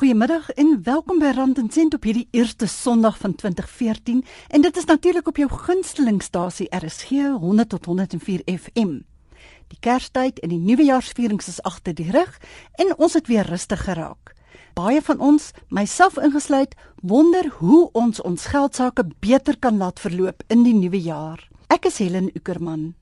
Goeiemiddag en welkom by Rand en Sent op hierdie eerste Sondag van 2014 en dit is natuurlik op jou gunstelingstasie RSG 100 tot 104 FM. Die Kerstyd en die Nuwejaarsvierings is agter die rug en ons het weer rustig geraak. Baie van ons, myself ingesluit, wonder hoe ons ons geldsaake beter kan laat verloop in die nuwe jaar. Ek is Helen Ukerman.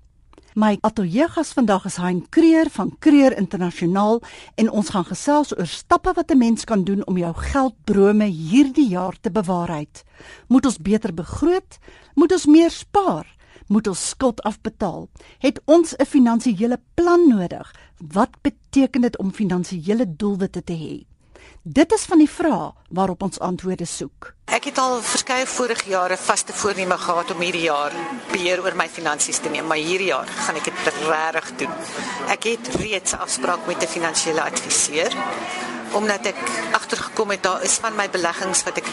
My ateljeegas vandag is Hein Kreer van Kreer Internasionaal en ons gaan gesels oor stappe wat 'n mens kan doen om jou gelddrome hierdie jaar te bewaarheid. Moet ons beter begroot? Moet ons meer spaar? Moet ons skuld afbetaal? Het ons 'n finansiële plan nodig? Wat beteken dit om finansiële doelwitte te hê? Dit is van die vrae waarop ons antwoorde soek. Ek het al verskeie vorige jare vaste voorneme gehad om hierdie jaar beheer oor my finansies te neem, maar hierdie jaar gaan ek dit regtig doen. Ek het reeds afspraak met 'n finansiële adviseur omdat ek agtergekom het daar is van my beleggings wat ek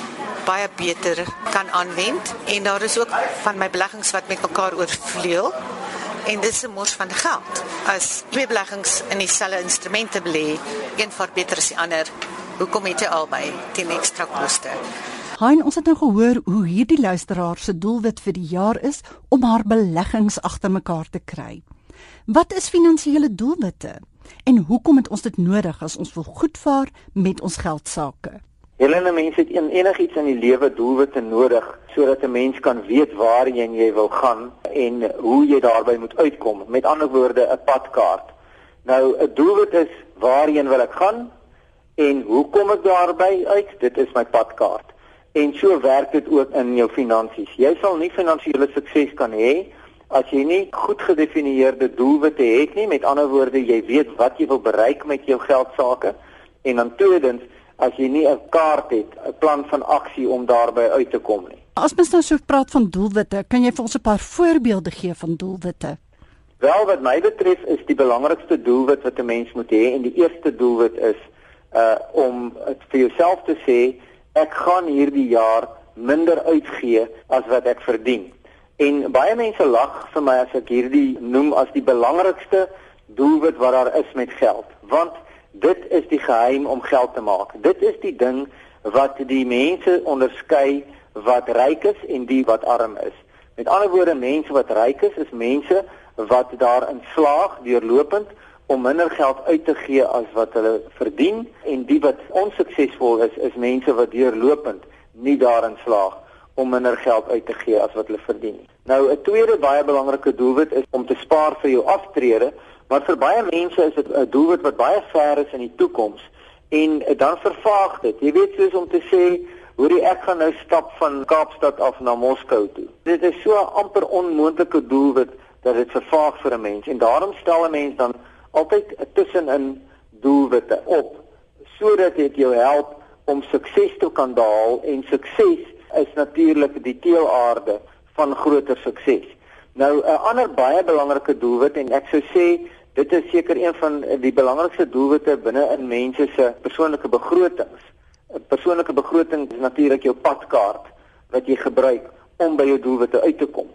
baie beter kan aanwend en daar is ook van my beleggings wat met mekaar oorvleuel en dit is 'n mors van geld. As twee beleggings in dieselfde instrumente belê, een vaar beter as die ander, hoekom het jy albei teen ekstra koste? Hein, ons het nou gehoor hoe hierdie luisteraar se doelwit vir die jaar is om haar beleggings agter mekaar te kry. Wat is finansiële doelwitte en hoekom het ons dit nodig as ons wil goed vaar met ons geld sake? Helene mense het een enigiets in die lewe doelwitte nodig sodat 'n mens kan weet waarheen jy wil gaan en hoe jy daarby moet uitkom. Met ander woorde, 'n padkaart. Nou, 'n doelwit is waarheen wil ek gaan en hoe kom ek daarby uit? Dit is my padkaart. En so werk dit ook in jou finansies. Jy sal nie finansiële sukses kan hê as jy nie goed gedefinieerde doelwitte het nie. Met ander woorde, jy weet wat jy wil bereik met jou geld sake. En dan tweedens, as jy nie 'n kaart het, 'n plan van aksie om daarby uit te kom nie. As mens nou so praat van doelwitte, kan jy vir ons 'n paar voorbeelde gee van doelwitte? Wel wat my betref is die belangrikste doelwit wat 'n mens moet hê en die eerste doelwit is uh om vir jouself te sê ek gaan hierdie jaar minder uitgee as wat ek verdien. En baie mense lag vir my as ek hierdie noem as die belangrikste doelwit wat daar is met geld, want Dit is die geheim om geld te maak. Dit is die ding wat die mense onderskei wat ryk is en die wat arm is. Met ander woorde, mense wat ryk is, is mense wat daarin slaag deurlopend om minder geld uit te gee as wat hulle verdien en die wat onsuksesvol is, is mense wat deurlopend nie daarin slaag om minder geld uit te gee as wat hulle verdien. Nou 'n tweede baie belangrike doelwit is om te spaar vir jou aftrede Maar vir baie mense is dit 'n doelwit wat baie ver is in die toekoms en dan vervaag dit. Jy weet soos om te sê, hoorie ek gaan nou stap van Kaapstad af na Moskou toe. Dit is so amper onmoontlike doelwit dat dit vervaag vir 'n mens en daarom stel 'n mens dan altyd tussenin doelwitte op sodat dit jou help om sukses te kan behaal en sukses is natuurlik die teelaarde van groter sukses. Nou 'n ander baie belangrike doelwit en ek sou sê dit is seker een van die belangrikste doelwitte binne in mense se persoonlike begrotings. 'n Persoonlike begroting is natuurlik jou padkaart wat jy gebruik om by jou doelwitte uit te kom.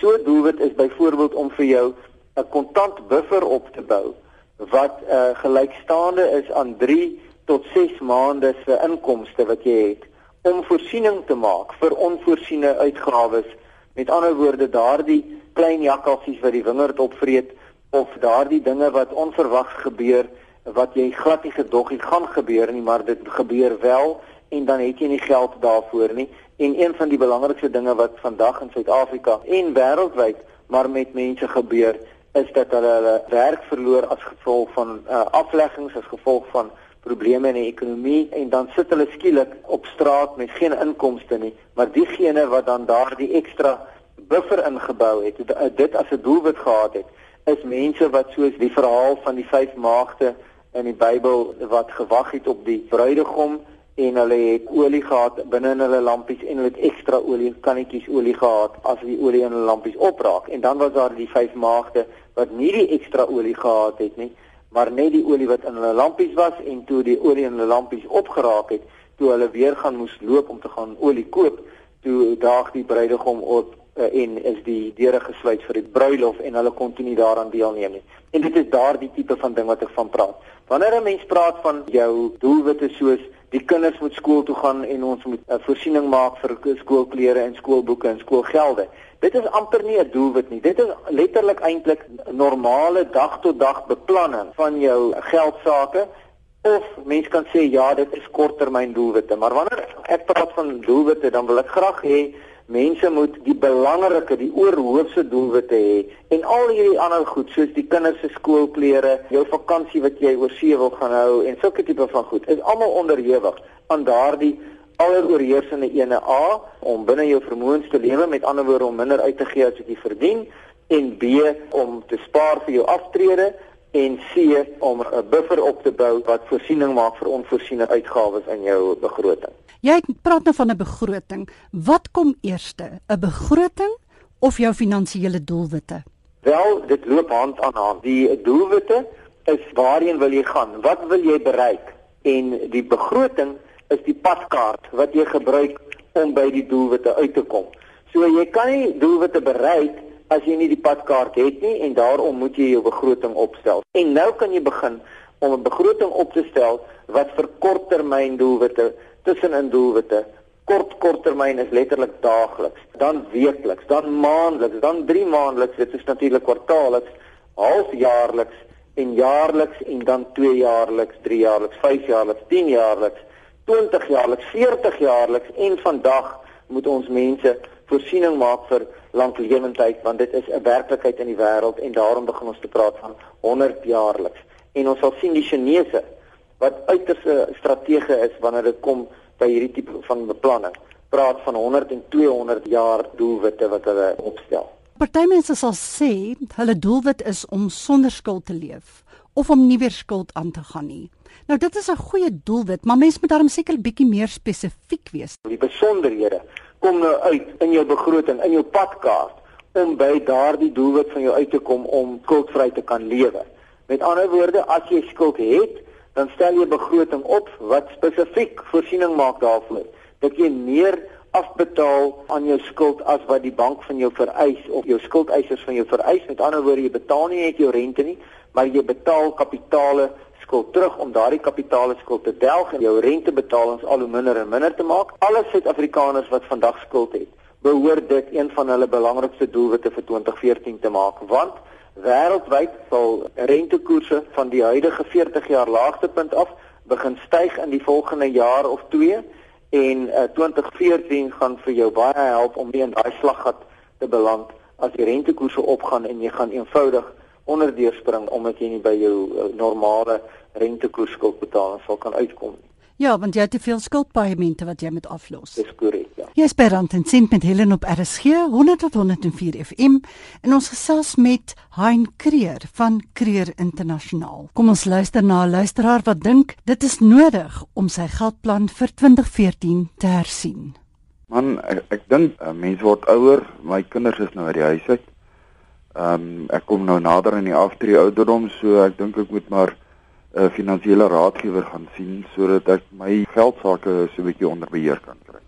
So 'n doelwit is byvoorbeeld om vir jou 'n kontant buffer op te bou wat uh, gelykstaande is aan 3 tot 6 maande se inkomste wat jy het om voorsiening te maak vir onvoorsiene uitgawes Met ander woorde, daardie klein jakkalsies wat die wingerd opvreet of daardie dinge wat onverwags gebeur wat jy glad nie gedog het gaan gebeur nie, maar dit gebeur wel en dan het jy nie geld daarvoor nie. En een van die belangrikste dinge wat vandag in Suid-Afrika en wêreldwyd maar met mense gebeur, is dat hulle hulle werk verloor as gevolg van uh, afleggings as gevolg van probleme in die ekonomie en dan sit hulle skielik op straat met geen inkomste nie, maar diegene wat dan daardie ekstra buffer ingebou het, dit as 'n doelwit gehad het, is mense wat soos die verhaal van die vyf maagde in die Bybel wat gewag het op die bruidegom en hulle het olie gehad binne in hulle lampies en hulle het ekstra olie kannetjies olie gehad as die olie in hulle lampies opraak. En dan was daar die vyf maagde wat nie die ekstra olie gehad het nie maar net die olie wat in hulle lampies was en toe die olie in hulle lampies opgeraak het, toe hulle weer gaan moes loop om te gaan olie koop, toe daag die bruidegom op uh, en is die deure gesluit vir die bruilof en hulle kon toe nie daaraan deelneem nie. En dit is daardie tipe van ding wat ek van praat. Wanneer 'n mens praat van jou doelwitte soos die kinders moet skool toe gaan en ons moet 'n uh, voorsiening maak vir skoolklere en skoolboeke en skoolgelde. Dit is amper nie 'n doelwit nie. Dit is letterlik eintlik normale dag tot dag beplanning van jou geldsaake. Of mens kan sê ja, dit is korttermyn doelwitte, maar wanneer ek praat van doelwitte, dan wil ek graag hê mense moet die belangrike, die oorhoofse doelwitte hê. En al hierdie ander goed soos die kinders se skoolklere, jou vakansie wat jy oor see wil gaan hou en sulke tipe van goed is almal onderhewig aan daardie alleroorheersende ene A om binne jou vermoëns te lewe, met ander woorde om minder uit te gee as wat jy verdien en B om te spaar vir jou aftrede en C om 'n buffer op te bou wat voorsiening maak vir onvoorsiene uitgawes in jou begroting. Jy praat nou van 'n begroting. Wat kom eerste, 'n begroting of jou finansiële doelwitte? Wel, dit loop hand aan hand. Die doelwitte is waarheen wil jy gaan? Wat wil jy bereik? En die begroting is die padkaart wat jy gebruik om by die doelwitte uit te kom. So jy kan nie doelwitte bereik as jy nie die padkaart het nie en daarom moet jy jou begroting opstel. En nou kan jy begin om 'n begroting op te stel wat vir korttermyn doelwitte tussenin doelwitte. Kort korttermyn is letterlik daagliks, dan weekliks, dan maandeliks, dan 3 maandeliks, dit is natuurlik kwartaalliks, halfjaarliks en jaarliks en dan 2 jaarliks, 3 jaarliks, 5 jaarliks, 10 jaarliks, 20 jaarliks, 40 jaarliks en vandag moet ons mense voorsiening maak vir lanklewendheid want dit is 'n werklikheid in die wêreld en daarom begin ons te praat van 100 jaarliks. En ons sal sien die Chinese wat uiters 'n stratege is wanneer dit kom by hierdie tipe van beplanning. Praat van 100 en 200 jaar doelwitte wat hulle opstel. Party mense sal sê hulle doelwit is om sonder skuld te leef of om nie weer skuld aan te gaan nie. Nou dit is 'n goeie doelwit, maar mens moet daarom seker bietjie meer spesifiek wees. Die besonderhede kom nou uit in jou begroting, in jou padkaart om by daardie doelwit van jou uit te kom om skuldvry te kan lewe. Met ander woorde, as jy skuld het, dan stel jy begroting op wat spesifiek voorsiening maak daarvoor dat jy meer afbetaal aan jou skuld as wat die bank van jou vereis of jou skuldeisers van jou vereis. Met ander woorde, jy betaal nie net jou rente nie, maar jy betaal kapitale skuld terug om daardie kapitale skuld te delg en jou rentebetalings al hoe minder en minder te maak. Alle Suid-Afrikaners wat vandag skuld het, behoort dit een van hulle belangrikste doelwitte vir 2014 te maak, want Wêreldwyd sal rentekoerse van die huidige 40 jaar laagtepunt af begin styg in die volgende jaar of 2 en uh, 2014 gaan vir jou baie help om nie in daai slaggat te beland as die rentekoerse opgaan en jy gaan eenvoudig onderdeur omdat jy nie by jou uh, normale rentekoers skuld betaal sal kan uitkom nie. Ja, want jy het te veel skuldpaaiemente wat jy moet aflos. Dis korrek, ja. Jy is by Rand en Sint met Helen op RSG 100.104 FM en ons gesels met Hein Kreer van Kreer Internasionaal. Kom ons luister na 'n luisteraar wat dink dit is nodig om sy geldplan vir 2014 te hersien. Man, ek, ek dink uh, mense word ouer, my kinders is nou uit die huis uit. Ehm um, ek kom nou nader aan die aftree ouderdom, so ek dink ek moet maar 'n uh, finansiële raadgewer gaan sien sodat ek my geldsaake so 'n bietjie onder beheer kan kry.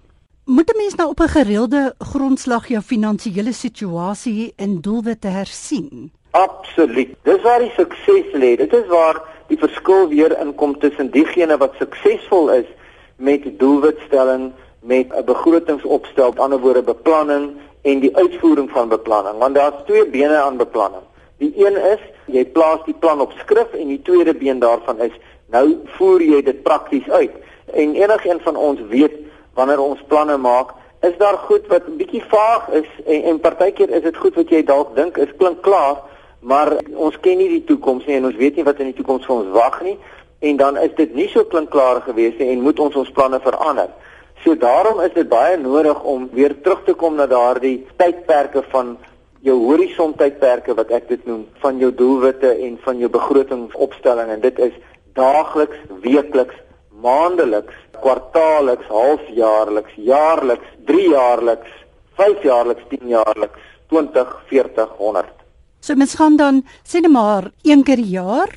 Moet 'n mens nou op 'n gereelde grondslag jou finansiële situasie en doelwitte hersien? Absoluut. Dis waar die sukses lê. Dit is waar die verskil weer inkom tussen diegene wat suksesvol is met doelwitstelling, met 'n begrotingsopstel, met ander woorde beplanning en die uitvoering van beplanning, want daar's twee bene aan beplanning. Die een is jy plaas die plan op skrif en die tweede been daarvan is nou voer jy dit prakties uit. En enigiemand van ons weet wanneer ons planne maak, is daar goed wat 'n bietjie vaag is en, en partykeer is dit goed wat jy dalk dink is klink klaar, maar ons ken nie die toekoms nie en ons weet nie wat in die toekoms vir ons wag nie en dan is dit nie so klink klaar gewees nie en moet ons ons planne verander. So daarom is dit baie nodig om weer terug te kom na daardie tydperke van jou horison tydperke wat ek dit noem van jou doelwitte en van jou begrotingsopstelling en dit is daagliks, weekliks, maandeliks, kwartaalliks, halfjaarliks, jaarliks, 3 jaarliks, 5 jaarliks, 10 jaarliks, 20, 40, 100. So mens gaan dan sê net maar een keer per jaar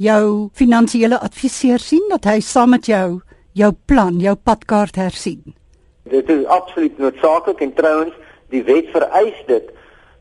jou finansiële adviseur sien dat hy saam met jou jou plan, jou padkaart hersien. Dit is absoluut noodsaaklik en trouens die wet vereis dit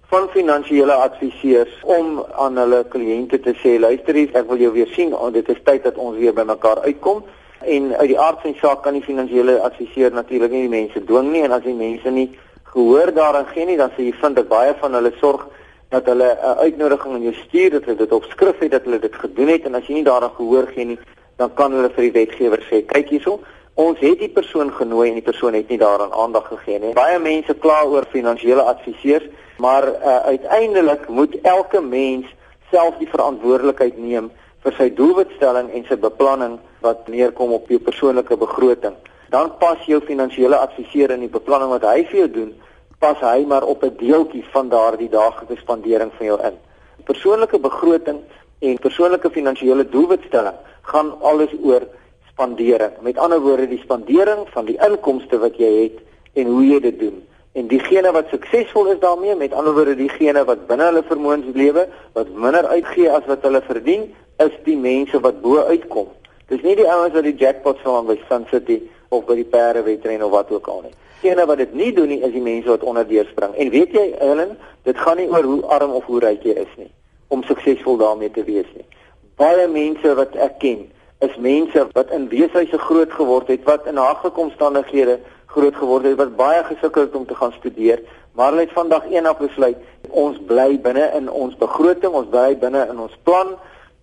van finansiële adviseurs om aan hulle kliënte te sê luister hier ek wil jou weer sien. Oh, dit is tyd dat ons weer by mekaar uitkom. En uit die aard van die saak kan die finansiële adviseur natuurlik nie die mense dwing nie. En as die mense nie gehoor daaraan gee nie, dan sê jy vind dat baie van hulle sorg dat hulle 'n uitnodiging aan jou stuur dat hulle dit op skrif het dat hulle dit gedoen het. En as jy nie daaraan gehoor gee nie, dan kan hulle vir die wetgewer sê, kyk hierso, ons het die persoon genooi en die persoon het nie daaraan aandag gegee nie. Baie mense kla oor finansiële adviseurs, maar uh, uiteindelik moet elke mens self die verantwoordelikheid neem vir sy doelwitstelling en sy beplanning wat neerkom op jou persoonlike begroting. Dan pas jou finansiële adviseur in die beplanning wat hy vir jou doen pas hy maar op 'n deeltjie van daardie daaglikse spandering van jou in. Persoonlike begroting en persoonlike finansiële doelwitstelling gaan alles oor spandering. Met ander woorde, die spandering van die inkomste wat jy het en hoe jy dit doen. En diegene wat suksesvol is daarmee, met ander woorde diegene wat binne hulle vermoëns lewe, wat minder uitgee as wat hulle verdien, is die mense wat bo uitkom. Dis nie die ouens wat die jackpot sal aan by Sun City of by die perde wedren of wat ook al nie diegene wat dit nie doen nie is die mense wat onderdeur spring. En weet jy, Helen, dit gaan nie oor hoe arm of hoe ryk jy is nie om suksesvol daarmee te wees nie. Baie mense wat ek ken, is mense wat in weeshuise groot geword het, wat in haglike omstandighede groot geword het, wat baie gesukkel het om te gaan studeer, maar hulle het vandag eendag besluit, ons bly binne in ons begroting, ons bly binne in ons plan.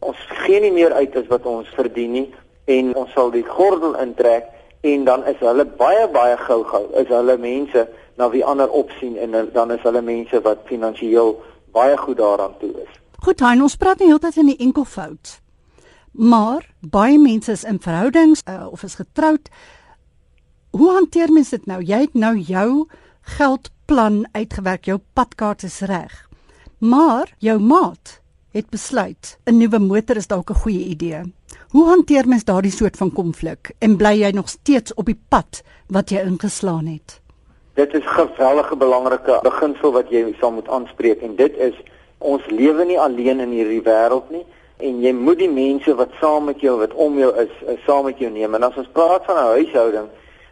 Ons gee nie meer uit as wat ons verdien nie en ons sal die gordel intrek en dan is hulle baie baie gou-gou is hulle mense na wie ander opsien en dan is hulle mense wat finansiëel baie goed daaraan toe is. Goed, hy ons praat nie heeltyd in die enkelvoud. Maar baie mense is in verhoudings uh, of is getroud. Hoe hanteer mens dit nou? Jy het nou jou geldplan uitgewerk, jou padkaart is reg. Maar jou maat het besluit 'n nuwe motor is dalk 'n goeie idee. Hoe hanteer mens daardie soort van konflik en bly jy nog steeds op die pad wat jy ingeslaan het? Dit is 'n geweldige belangrike beginsel wat jy sal moet aanspreek en dit is ons lewe nie alleen in hierdie wêreld nie en jy moet die mense wat saam met jou wat om jou is, is saam met jou neem. En as ons praat van 'n huishouding,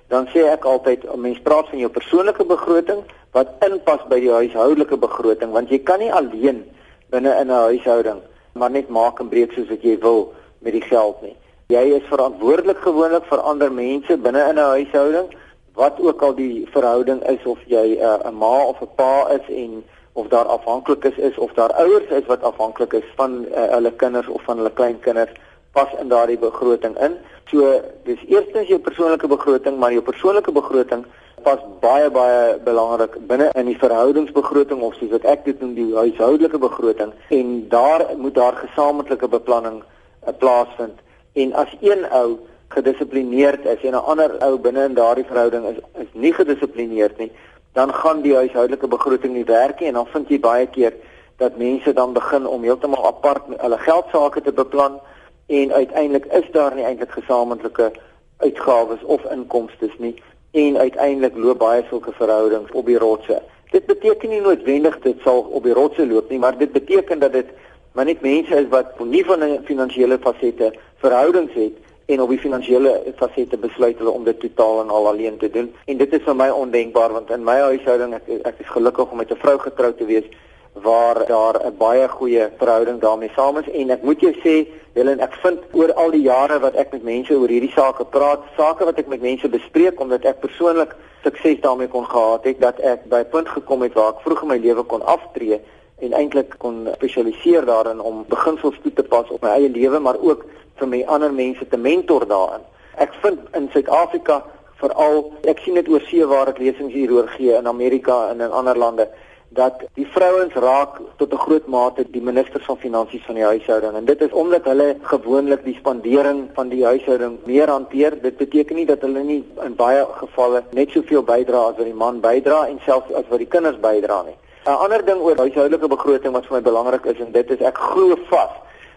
dan sê ek altyd, mense praat van jou persoonlike begroting wat inpas by die huishoudelike begroting want jy kan nie alleen binne in 'n huishouding maar net maak en breek soos wat jy wil met die geld nie. Jy is verantwoordelik gewoonlik vir ander mense binne in 'n huishouding, wat ook al die verhouding is of jy 'n uh, ma of 'n pa is en of daar afhanklikes is of daar ouers is wat afhanklik is van uh, hulle kinders of van hulle kleinkinders pas in daardie begroting in. So dis eerstens jou persoonlike begroting, maar jou persoonlike begroting pas baie baie belangrik binne in die verhoudingsbegroting of soos wat ek dit noem die huishoudelike begroting en daar moet daar gesamentlike beplanning uh, plaasvind en as een ou gedissiplineerd is en 'n ander ou binne in daardie verhouding is is nie gedissiplineerd nie, dan gaan die huishoudelike begroting nie werk nie en dan vind jy baie keer dat mense dan begin om heeltemal apart hulle geld sake te beplan en uiteindelik is daar nie eintlik gesamentlike uitgawes of inkomste nie en uiteindelik loop baie sulke verhoudings op die rotse. Dit beteken nie noodwendig dit sal op die rotse loop nie, maar dit beteken dat dit maar net mense is wat nie van 'n finansiële fasette verhoudings het en op die finansiële fasette besluit hulle om dit totaal en al alleen te doen. En dit is vir my ondenkbaar want in my huishouding ek, ek is gelukkig om met 'n vrou getroud te wees waar daar 'n baie goeie verhouding daarmee saam is en ek moet jou sê Helen ek vind oor al die jare wat ek met mense oor hierdie sake praat, sake wat ek met mense bespreek omdat ek persoonlik sukses daarmee kon gehad het dat ek by 'n punt gekom het waar ek vroeg in my lewe kon aftree en eintlik kon spesialiseer daarin om beginsels toe te pas op my eie lewe maar ook vir my ander mense te mentor daarin. Ek vind in Suid-Afrika veral ek sien dit oor see waar ek lesings hieroor gee in Amerika en in ander lande dat die vrouens raak tot 'n groot mate die ministers van finansies van die huishouding. En dit is omdat hulle gewoonlik die spandering van die huishouding meer hanteer. Dit beteken nie dat hulle nie in baie gevalle net soveel bydra as wat die man bydra en selfs as wat die kinders bydra nie. 'n Ander ding oor huishoudelike begroting wat vir my belangrik is en dit is ek glo vas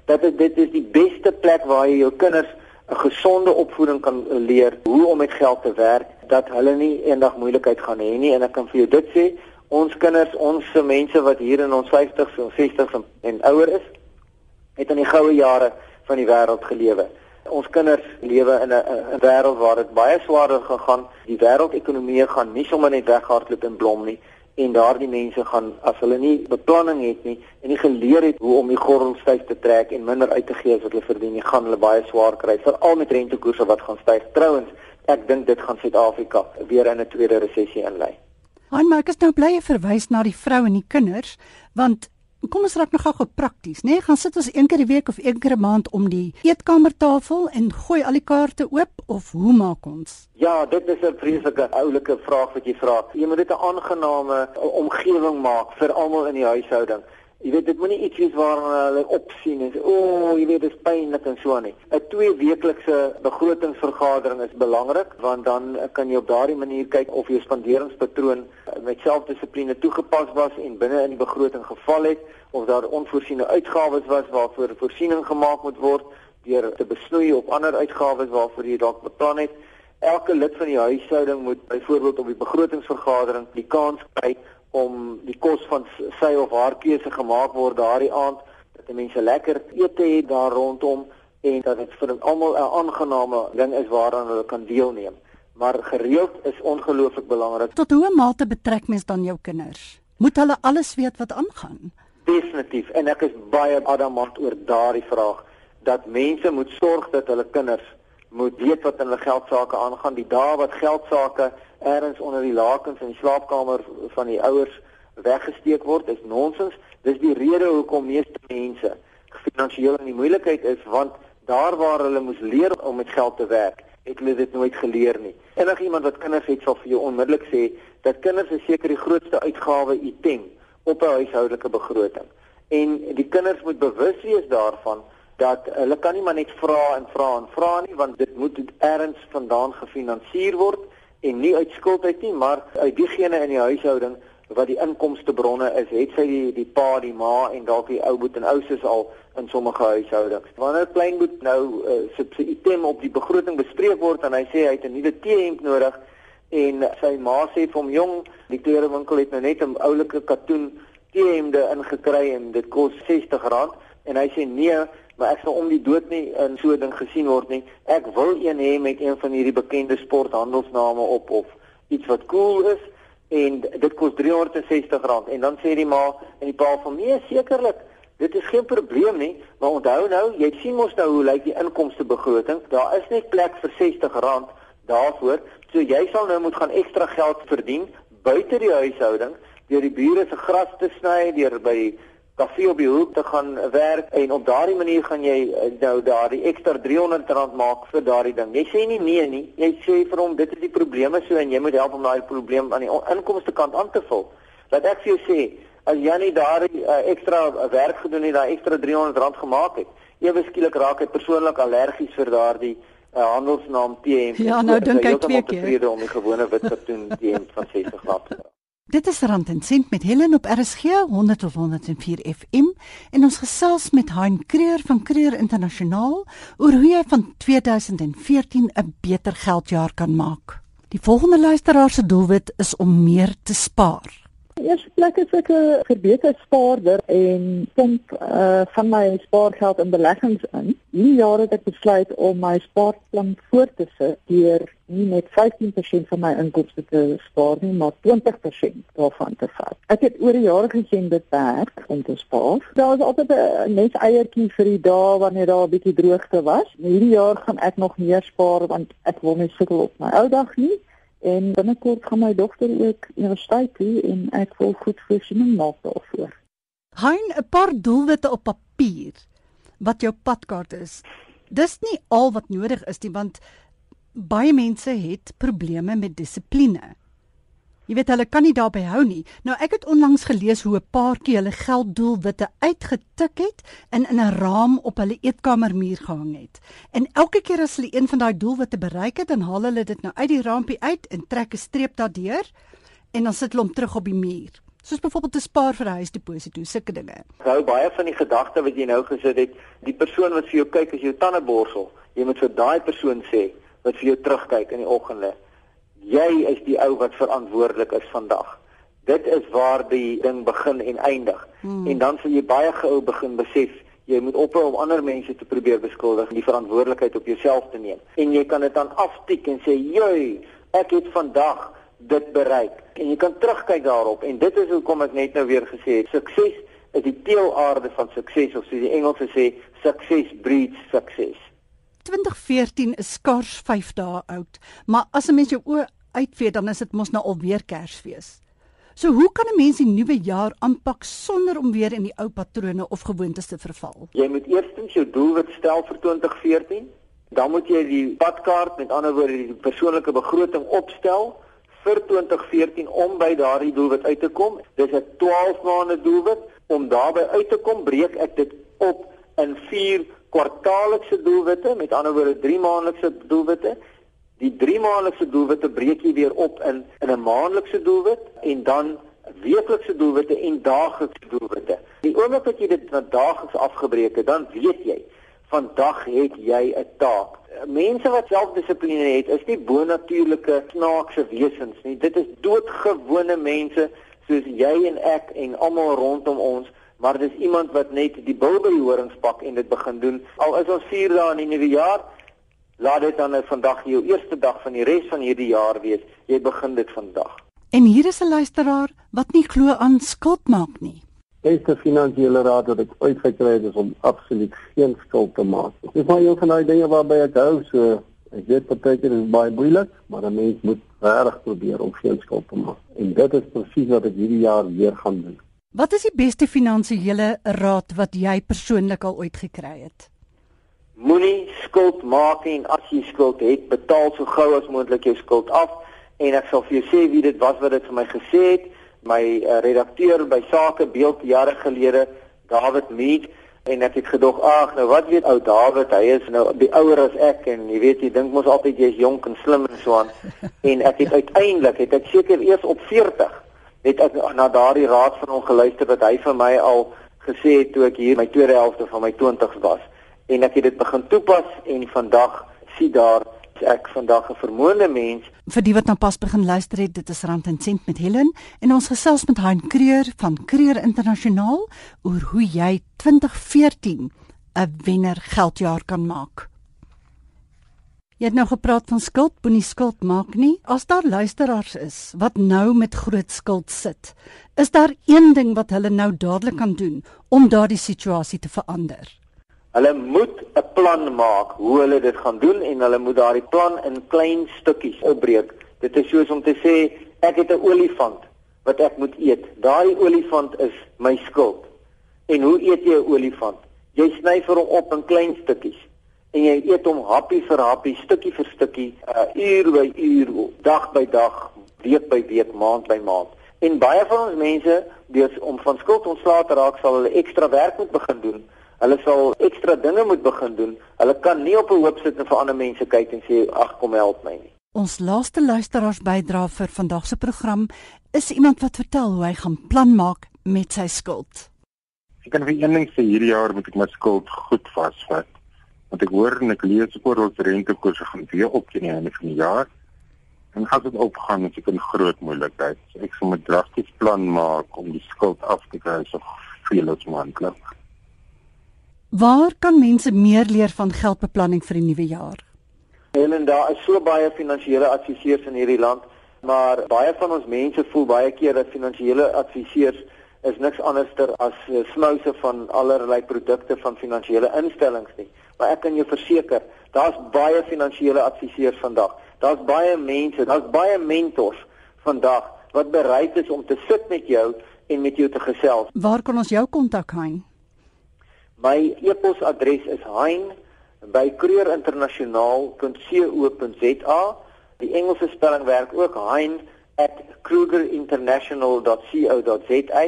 dat dit dit is die beste plek waar jy jou kinders 'n gesonde opvoeding kan leer hoe om met geld te werk dat hulle nie eendag moeilikheid gaan hê nie. En ek kan vir jou dit sê ons kinders ons mense wat hier in ons 50s en 60s en, en ouer is het in die goue jare van die wêreld gelewe. Ons kinders lewe in 'n wêreld waar dit baie swaarder gegaan. Die wêreldekonomie gaan nie sommer net weghardloop en blom nie en daardie mense gaan as hulle nie beplanning het nie en nie geleer het hoe om die gordel styf te trek en minder uit te gee as wat hulle verdien nie, gaan hulle baie swaar kry, veral met rentekoerse wat gaan styg. Trouwens, ek dink dit gaan Suid-Afrika weer in 'n tweede resessie inlei. Han, maar ek is nou bly verwys na die vrou en die kinders, want kom ons raak nog gou prakties, né? Nee? Gaan sit ons een keer 'n week of een keer 'n maand om die eetkamertafel en gooi al die kaarte oop of hoe maak ons? Ja, dit is 'n vreeslike oulike vraag wat jy vra. Jy moet dit 'n aangename omgewing maak vir almal in die huishouding. Jy weet dit moenie iets wees waarna hulle opsien en sê o, oh, jy weet dit is pynlik en so aan nie. 'n Twee weeklikse begrotingsvergadering is belangrik want dan kan jy op daardie manier kyk of jou spanderingspatroon met selfdissipline toegepas was en binne in die begroting geval het of daar onvoorsiene uitgawes was waarvoor voorsiening gemaak moet word deur te besnoei op ander uitgawes waarvoor jy dalk beplan het. Elke lid van die huishouding moet byvoorbeeld op die begrotingsvergadering die kans kry om die kos van sy of haar keuse gemaak word daardie aand dat die mense lekker ete het daar rondom en dat dit vir almal 'n aangename ding is waaraan hulle kan deelneem. Maar gereeld is ongelooflik belangrik. Tot hoe mate betrek mens dan jou kinders? Moet hulle alles weet wat aangaan? Definitief en ek is baie adamant oor daardie vraag dat mense moet sorg dat hulle kinders moet weet wat hulle geldsaake aangaan. Die dae wat geldsaake ergens onder die lakens in die slaapkamer van die ouers weggesteek word, is nonsens. Dis die rede hoekom meeste mense finansiëel in die moeilikheid is want daar waar hulle moes leer om met geld te werk, het hulle dit nooit geleer nie. Enig iemand wat kinders het sal vir jou onmiddellik sê dat kinders is seker die grootste uitgawe item op 'n huishoudelike begroting. En die kinders moet bewus wees daarvan dat hulle kan nie maar net vra en vra en vra nie want dit moet ergens vandaan gefinansier word en nie uit skuld uit nie, maar uit diegene in die huishouding wat die inkomste bronne is, het sy die die pa, die ma en dalk die ou boet en ouses al in sommige huishoudings. Wanneer kleinboet nou uh, sy item op die begroting bespreek word en hy sê hy het 'n nuwe T-hemp nodig en sy ma sê vir hom jong, die klerewinkel het nou net 'n oulike katoen T-hemde ingekry en dit kos R60 en hy sê nee, maar ek sal om die dood nie in so 'n ding gesien word nie. Ek wil een hê met een van hierdie bekende sporthandelsname op of iets wat cool is en dit kos R360. En dan sê die ma en die pa van nee sekerlik dit is geen probleem nie maar onthou nou jy sien mos nou hoe lyk die inkomste begroting daar is net plek vir R60 daarvoor. So jy sal nou moet gaan ekstra geld verdien buite die huishouding deur die bure se gras te sny deur by kafee op die hoek te gaan werk en op daardie manier gaan jy eh, nou daardie ekstra R300 maak vir daardie ding. Jy sê nie nee nie. Jy sê vir hom dit is die probleme so en jy moet help om daai probleem aan die inkomste kant aan te vul. Laat ek vir jou sê, as jy nie daardie uh, ekstra werk gedoen het, daai ekstra R300 gemaak het, ewe skielik raak hy persoonlik allergies vir daardie uh, handelsnaam TM. Ja, nou dink ek twee keer om die gewone wit katoen TM van 60 glad te Dit is Rand en Sent met Helen op RSG 100 tot 104 FM en ons gesels met Hein Creer van Creer Internasionaal oor hoe jy van 2014 'n beter geldjaar kan maak. Die volgende luisteraar se doelwit is om meer te spaar. Eers plek is ek 'n verbeter spaarder en pomp uh, van my spaargeld in beleggings in. Hierdie jaar het ek besluit om my spaarplan voort te sit deur nie net 15% van my inkomste te spaar nie, maar 20% daarvan te vat. Ek het oor die jare gesien dit werk om te spaar. Daar was altyd 'n nes eiertjie vir die dae wanneer daar 'n bietjie droogte was. Hierdie jaar gaan ek nog meer spaar want ek wil nie sukkel op my ou dag nie. En binnekort gaan my dogter ook universiteit toe en ek wil goed voorsiening maak daarvoor. Hein 'n paar doelwitte op papier wat jou padkaart is. Dis nie al wat nodig is nie want baie mense het probleme met dissipline. Jy weet hulle kan nie daarby hou nie. Nou ek het onlangs gelees hoe 'n paartjie hulle gelddoelwitte uitgetik het en in 'n raam op hulle eetkamermuur gehang het. En elke keer as hulle een van daai doelwitte bereik het, dan haal hulle dit nou uit die raampie uit en trek 'n streep daardeur en dan sit hulle hom terug op die muur. Soos byvoorbeeld 'n spaar vir 'n huisdeposito, sulke dinge. Hou baie van die gedagte wat jy nou gesit het, die persoon wat vir jou kyk as jou tande borsel, jy moet vir daai persoon sê wat vir jou terugkyk in die oggende jy is die ou wat verantwoordelik is vandag. Dit is waar die ding begin en eindig. Hmm. En dan sal jy baie gou begin besef jy moet ophou om ander mense te probeer beskuldig en die verantwoordelikheid op jouself te neem. En jy kan dit dan aftik en sê, "Jy, ek het vandag dit bereik. En jy kan terugkyk daarop en dit is hoekom ek net nou weer gesê het, sukses is die teelaarde van sukses of soos die Engelse sê, success breeds success. 2014 is skaars 5 dae oud, maar as 'n mens jou oë uitvee dan is dit mos nou alweer Kersfees. So hoe kan 'n mens die nuwe jaar aanpak sonder om weer in die ou patrone of gewoontes te verval? Jy moet eerstens jou doelwit stel vir 2014. Dan moet jy die padkaart, met ander woorde die persoonlike begroting opstel vir 2014 om by daardie doelwit uit te kom. Dis 'n 12 maande doelwit. Om daarby uit te kom, breek ek dit op in 4 kwartaallikse doelwitte, met ander woorde 3 maandelikse doelwitte Die 3 maandelikse doelwitte breek jy weer op in in 'n maandelikse doelwit en dan weeklikse doelwitte en daaglikse doelwitte. Die oomblik wat jy dit na daagliks afgebreek het, dan weet jy vandag het jy 'n taak. Mense wat selfdissipline het, is nie bonatuurlike snaakse wesens nie. Dit is doodgewone mense soos jy en ek en almal rondom ons maar dis iemand wat net die bil by die horings pak en dit begin doen al is ons 4 dae in die nuwe jaar Laat dit dan nou vandag jou eerste dag van die res van hierdie jaar wees. Jy begin dit vandag. En hier is 'n luisteraar wat nie glo aan skuld maak nie. Beste finansiële raad wat ek uitgekry het is om absoluut geen skuld te maak. Dit is maar een van daai dinge waarby ek hou, so ek weet partykeer is baie moeilik, maar 'n mens moet regtig probeer om geen skuld te maak. En dit is presies wat ek hierdie jaar weer gaan doen. Wat is die beste finansiële raad wat jy persoonlik al ooit gekry het? Moenie skuld maak nie en as jy skuld het, betaal so gou as moontlik jou skuld af en ek sal vir jou sê wie dit was wat dit vir my gesê het. My uh, redakteur by Sake Beeld jare gelede, David Mead en ek het gedog, ag, nou wat weet ou David, hy is nou die ouer as ek en jy weet jy dink mos altyd jy's jonk en slim en so aan. en ek het uiteindelik het ek seker eers op 40 het ek na daardie raad van hom geluister wat hy vir my al gesê het toe ek hier my tweede helfte van my 20's was en ek het dit begin toepas en vandag sien daar ek vandag 'n vermoënde mens. Vir die wat nou pas begin luister het, dit is Rand en Sent met Helen en ons gesels met Hein Kreer van Kreer Internasionaal oor hoe jy 2014 'n wenner geldjaar kan maak. Jy het nou gepraat van skuld, moenie skuld maak nie. As daar luisteraars is wat nou met groot skuld sit, is daar een ding wat hulle nou dadelik kan doen om daardie situasie te verander. Hulle moet 'n plan maak hoe hulle dit gaan doen en hulle moet daardie plan in klein stukkies opbreek. Dit is soos om te sê ek het 'n olifant wat ek moet eet. Daardie olifant is my skuld. En hoe eet jy 'n olifant? Jy sny vir hom op in klein stukkies en jy eet hom happie vir happie, stukkie vir stukkie, uh, uur by uur, dag by dag, week by week, maand by maand. En baie van ons mense, deurs om van skuld ontslae te raak, sal hulle ekstra werk moet begin doen Hulle sal ekstra dinge moet begin doen. Hulle kan nie op 'n hoop sit en vir ander mense kyk en sê ag kom help my nie. Ons laaste luisteraars bydra vir vandag se program is iemand wat vertel hoe hy gaan plan maak met sy skuld. Ek kan vir een ding sê hierdie jaar moet ek my skuld goed vasvat. Want ek hoor en ek lees oor ons rentekoerse gaan weer opkom aan die einde van die jaar. En as dit opgaan, is ek in groot moeilikheid. Ek moet 'n drastiese plan maak om die skuld af te kry so veel as moontlik. Waar kan mense meer leer van geldbeplanning vir die nuwe jaar? En daar is so baie finansiële adviseurs in hierdie land, maar baie van ons mense voel baie keer dat finansiële adviseurs is niks anderster as uh, smouse van allerlei produkte van finansiële instellings nie. Maar ek kan jou verseker, daar's baie finansiële adviseurs vandag. Daar's baie mense, daar's baie mentors vandag wat bereid is om te sit met jou en met jou te gesels. Waar kan ons jou kontak, Hein? My e-posadres is hein@krugerinternasionaal.co.za. Die Engelse spelling werk ook hein@krugerinternational.co.za.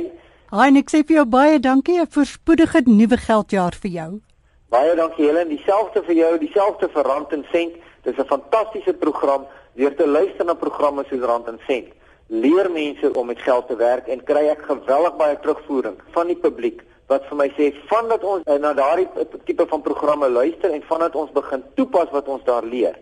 Hein, ek sê vir jou baie dankie vir 'n voorspoedige nuwe geldjaar vir jou. Baie dankie Helen, dieselfde vir jou, dieselfde vir Rand en Sent. Dis 'n fantastiese program deur te luister na programme soos Rand en Sent. Leer mense om met geld te werk en kry ek geweldig baie terugvoering van die publiek wat vir my sê vandat ons uh, na daardie tipe van programme luister en vandat ons begin toepas wat ons daar leer,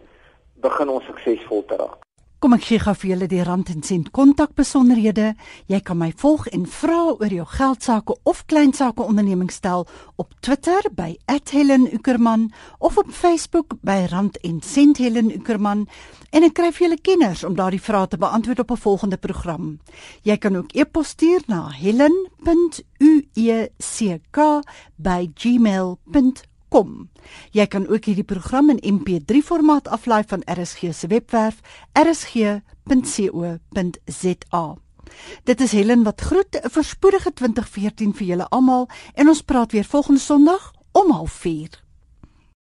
begin ons suksesvol te raak. Kom ek gee gou vir julle die Rand en Sent kontak besonderhede. Jy kan my volg en vra oor jou geldsaake of kleinsaake onderneming stel op Twitter by @HelenUckerman of op Facebook by Rand en Sent Helen Uckerman en ek kry vir julle kenners om daardie vrae te beantwoord op 'n volgende program. Jy kan ook e-pos stuur na helen.ueck@gmail.com kom. Jy kan ook hierdie program in MP3 formaat aflaai van RSG se webwerf rsg.co.za. Dit is Helen wat groet 'n voorspoedige 2014 vir julle almal en ons praat weer volgende Sondag om 04:30.